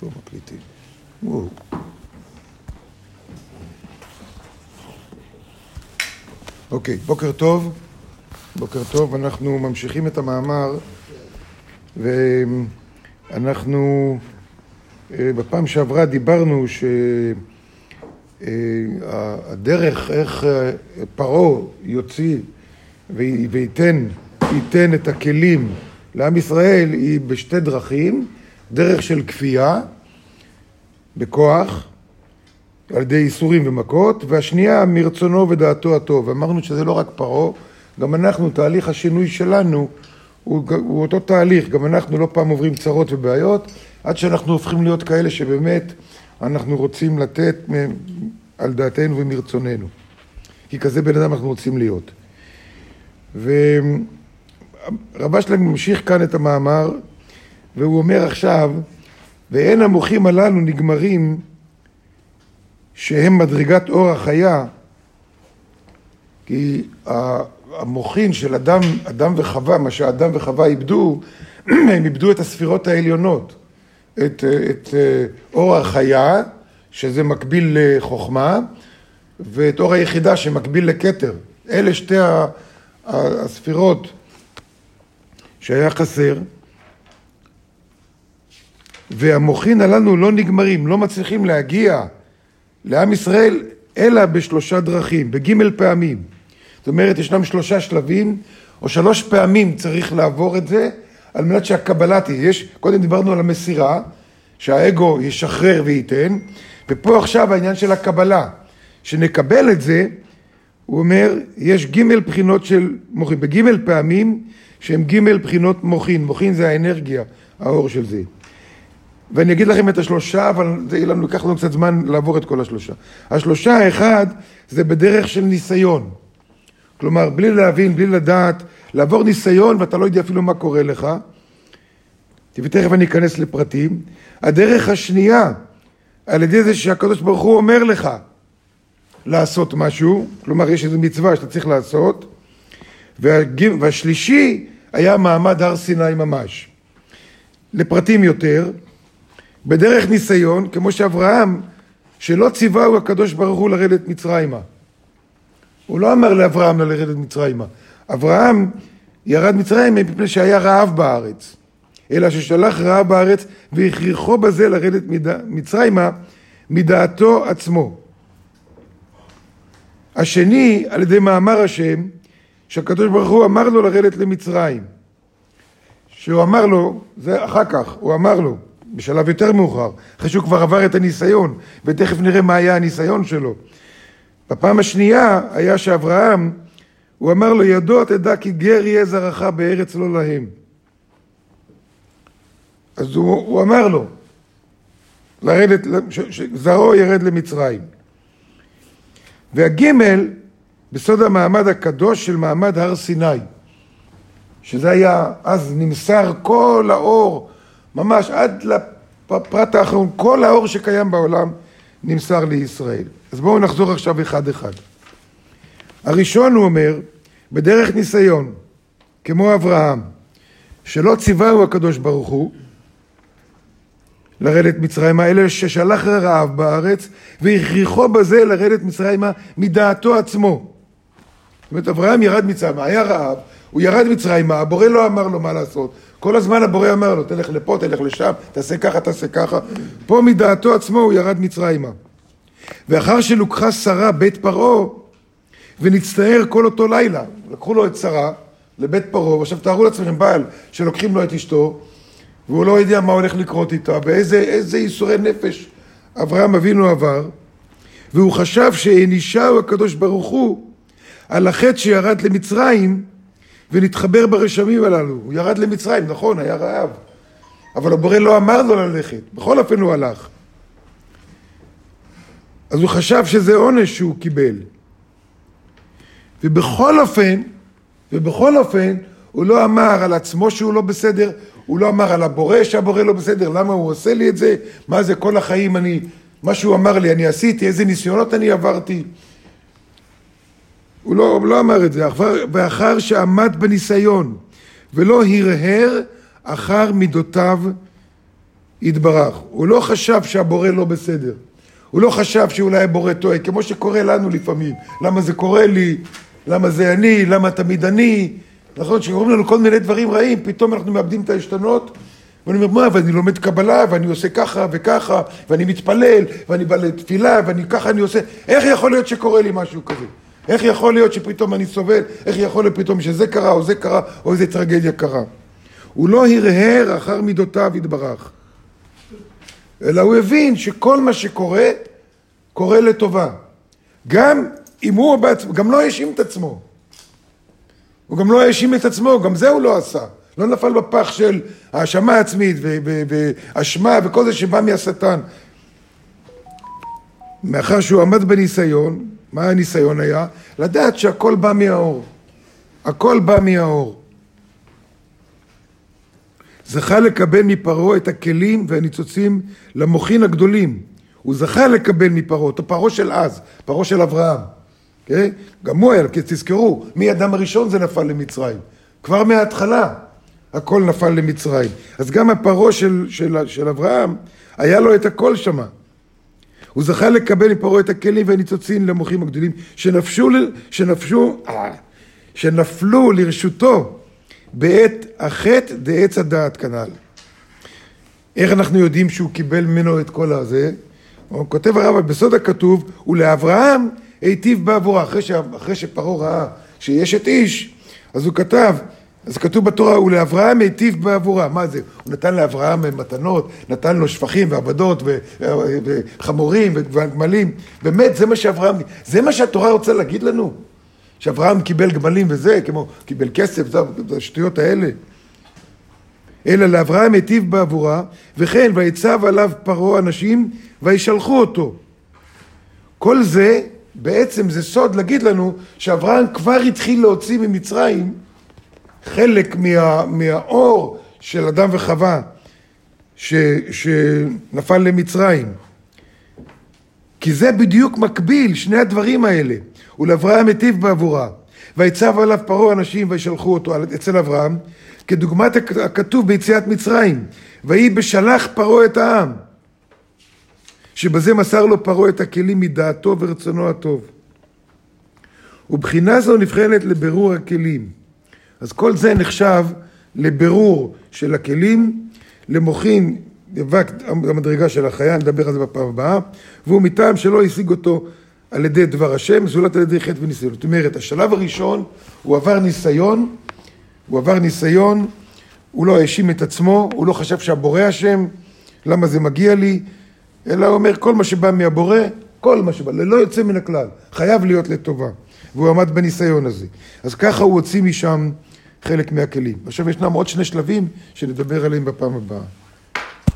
פה מקליטים. וואו. אוקיי, בוקר טוב. בוקר טוב, אנחנו ממשיכים את המאמר ואנחנו אה, בפעם שעברה דיברנו שהדרך איך אה, פרעה יוציא וייתן ייתן את הכלים לעם ישראל היא בשתי דרכים, דרך של כפייה, בכוח, על ידי איסורים ומכות, והשנייה מרצונו ודעתו הטוב. אמרנו שזה לא רק פרעה, גם אנחנו, תהליך השינוי שלנו הוא, הוא אותו תהליך, גם אנחנו לא פעם עוברים צרות ובעיות, עד שאנחנו הופכים להיות כאלה שבאמת אנחנו רוצים לתת על דעתנו ומרצוננו. כי כזה בן אדם אנחנו רוצים להיות. ורבה שלהם ממשיך כאן את המאמר, והוא אומר עכשיו, ואין המוחים הללו נגמרים שהם מדרגת אור החיה, כי המוחין של אדם, אדם וחווה, מה שאדם וחווה איבדו, הם איבדו את הספירות העליונות, את, את אור החיה, שזה מקביל לחוכמה, ואת אור היחידה שמקביל לכתר. אלה שתי הספירות שהיה חסר, והמוחין הללו לא נגמרים, לא מצליחים להגיע לעם ישראל אלא בשלושה דרכים, בגימל פעמים. זאת אומרת, ישנם שלושה שלבים, או שלוש פעמים צריך לעבור את זה, על מנת שהקבלה תהיה. יש, קודם דיברנו על המסירה, שהאגו ישחרר וייתן, ופה עכשיו העניין של הקבלה. שנקבל את זה, הוא אומר, יש גימל בחינות של מוחין. בגימל פעמים שהם גימל בחינות מוחין. מוחין זה האנרגיה, האור של זה. ואני אגיד לכם את השלושה, אבל זה יהיה לנו, ייקח לנו קצת זמן לעבור את כל השלושה. השלושה, האחד, זה בדרך של ניסיון. כלומר, בלי להבין, בלי לדעת, לעבור ניסיון ואתה לא יודע אפילו מה קורה לך. ותכף אני אכנס לפרטים. הדרך השנייה, על ידי זה שהקדוש ברוך הוא אומר לך לעשות משהו, כלומר יש איזו מצווה שאתה צריך לעשות, והשלישי היה מעמד הר סיני ממש. לפרטים יותר, בדרך ניסיון, כמו שאברהם, שלא ציווהו הקדוש ברוך הוא לרדת מצרימה. הוא לא אמר לאברהם לרדת מצרימה. אברהם ירד מצרימה מפני שהיה רעב בארץ. אלא ששלח רעב בארץ והכריחו בזה לרדת מצרימה מדעתו עצמו. השני, על ידי מאמר השם, שהקדוש ברוך הוא אמר לו לרדת למצרים. שהוא אמר לו, זה אחר כך, הוא אמר לו, בשלב יותר מאוחר, אחרי שהוא כבר עבר את הניסיון, ותכף נראה מה היה הניסיון שלו. בפעם השנייה היה שאברהם, הוא אמר לו, ידוע תדע כי גר יהיה זרעך בארץ לא להם. אז הוא, הוא אמר לו, לרדת, זרעו ירד למצרים. והגימל, בסוד המעמד הקדוש של מעמד הר סיני, שזה היה, אז נמסר כל האור ממש עד לפרט האחרון, כל האור שקיים בעולם נמסר לישראל. אז בואו נחזור עכשיו אחד-אחד. הראשון הוא אומר, בדרך ניסיון, כמו אברהם, שלא ציווהו הקדוש ברוך הוא לרדת מצרימה, אלא ששלח רעב בארץ והכריחו בזה לרדת מצרימה מדעתו עצמו. זאת אומרת, אברהם ירד מצרימה, היה רעב, הוא ירד מצרימה, הבורא לא אמר לו מה לעשות, כל הזמן הבורא אמר לו, תלך לפה, תלך לשם, תעשה ככה, תעשה ככה. פה מדעתו עצמו הוא ירד מצרימה. ואחר שלוקחה שרה בית פרעה, ונצטער כל אותו לילה. לקחו לו את שרה לבית פרעה, ועכשיו תארו לעצמכם בעל שלוקחים לו את אשתו, והוא לא יודע מה הולך לקרות איתה, באיזה ייסורי נפש אברהם אבינו עבר, והוא חשב שהענישהו הקדוש ברוך הוא על החטא שירד למצרים, ונתחבר ברשמים הללו. הוא ירד למצרים, נכון, היה רעב. אבל הבורא לא אמר לו ללכת, בכל אופן הוא הלך. אז הוא חשב שזה עונש שהוא קיבל. ובכל אופן, ובכל אופן, הוא לא אמר על עצמו שהוא לא בסדר, הוא לא אמר על הבורא שהבורא לא בסדר, למה הוא עושה לי את זה, מה זה כל החיים אני, מה שהוא אמר לי אני עשיתי, איזה ניסיונות אני עברתי. הוא לא, הוא לא אמר את זה, ואחר שעמד בניסיון ולא הרהר אחר מידותיו יתברך. הוא לא חשב שהבורא לא בסדר. הוא לא חשב שאולי הבורא טועה, כמו שקורה לנו לפעמים. למה זה קורה לי? למה זה אני? למה תמיד אני? נכון, שקוראים לנו כל מיני דברים רעים, פתאום אנחנו מאבדים את העשתונות. ואני אומר, מה, ואני לומד קבלה, ואני עושה ככה וככה, ואני מתפלל, ואני בא לתפילה, ואני ככה אני עושה. איך יכול להיות שקורה לי משהו כזה? איך יכול להיות שפתאום אני סובל? איך יכול להיות פתאום שזה קרה, או זה קרה, או איזה טרגדיה קרה? הוא לא הרהר אחר מידותיו יתברך, אלא הוא הבין שכל מה שקורה, קורה לטובה. גם אם הוא בעצמו, גם לא האשים את עצמו. הוא גם לא האשים את עצמו, גם זה הוא לא עשה. לא נפל בפח של האשמה עצמית ואשמה וכל זה שבא מהשטן. מאחר שהוא עמד בניסיון, מה הניסיון היה? לדעת שהכל בא מהאור. הכל בא מהאור. זכה לקבל מפרעה את הכלים והניצוצים למוחין הגדולים. הוא זכה לקבל מפרעה, אותו פרעה של אז, פרעה של אברהם. Okay? כן? גם הוא היה, כי תזכרו, מי אדם הראשון זה נפל למצרים. כבר מההתחלה הכל נפל למצרים. אז גם הפרעה של, של, של אברהם, היה לו את הכל שמה. הוא זכה לקבל מפרעה את הכלים והניצוצים למוחים הגדולים שנפשו, שנפשו, אה, שנפלו לרשותו בעת החטא דעץ הדעת כנ"ל. איך אנחנו יודעים שהוא קיבל ממנו את כל הזה? הוא כותב הרב, בסוד הכתוב, ולאברהם היטיב בעבורה. אחרי, ש... אחרי שפרעה ראה שיש את איש, אז הוא כתב, אז כתוב בתורה, ולאברהם היטיב בעבורה. מה זה? הוא נתן לאברהם מתנות, נתן לו שפכים ועבדות וחמורים וגמלים. באמת, זה מה שאברהם... זה מה שהתורה רוצה להגיד לנו? שאברהם קיבל גמלים וזה, כמו קיבל כסף, זה השטויות האלה. אלא לאברהם היטיב בעבורה, וכן ויצב עליו פרעה אנשים וישלחו אותו. כל זה, בעצם זה סוד להגיד לנו שאברהם כבר התחיל להוציא ממצרים חלק מה, מהאור של אדם וחווה ש, שנפל למצרים. כי זה בדיוק מקביל, שני הדברים האלה. ולאברהם היטיב בעבורה. ויצב עליו פרעה אנשים וישלחו אותו אצל אברהם, כדוגמת הכתוב ביציאת מצרים. ויהי בשלח פרעה את העם. שבזה מסר לו פרעה את הכלים מדעתו ורצונו הטוב. ובחינה זו נבחנת לבירור הכלים. אז כל זה נחשב לבירור של הכלים, למוחין דבק המדרגה של החיה, נדבר על זה בפעם הבאה, והוא מטעם שלא השיג אותו על ידי דבר השם, זולת על ידי חטא וניסיון. זאת אומרת, השלב הראשון, הוא עבר ניסיון, הוא עבר ניסיון, הוא לא האשים את עצמו, הוא לא חשב שהבורא אשם, למה זה מגיע לי, אלא הוא אומר, כל מה שבא מהבורא, כל מה שבא, ללא יוצא מן הכלל, חייב להיות לטובה. והוא עמד בניסיון הזה. אז ככה הוא הוציא משם חלק מהכלים. עכשיו ישנם עוד שני שלבים שנדבר עליהם בפעם הבאה.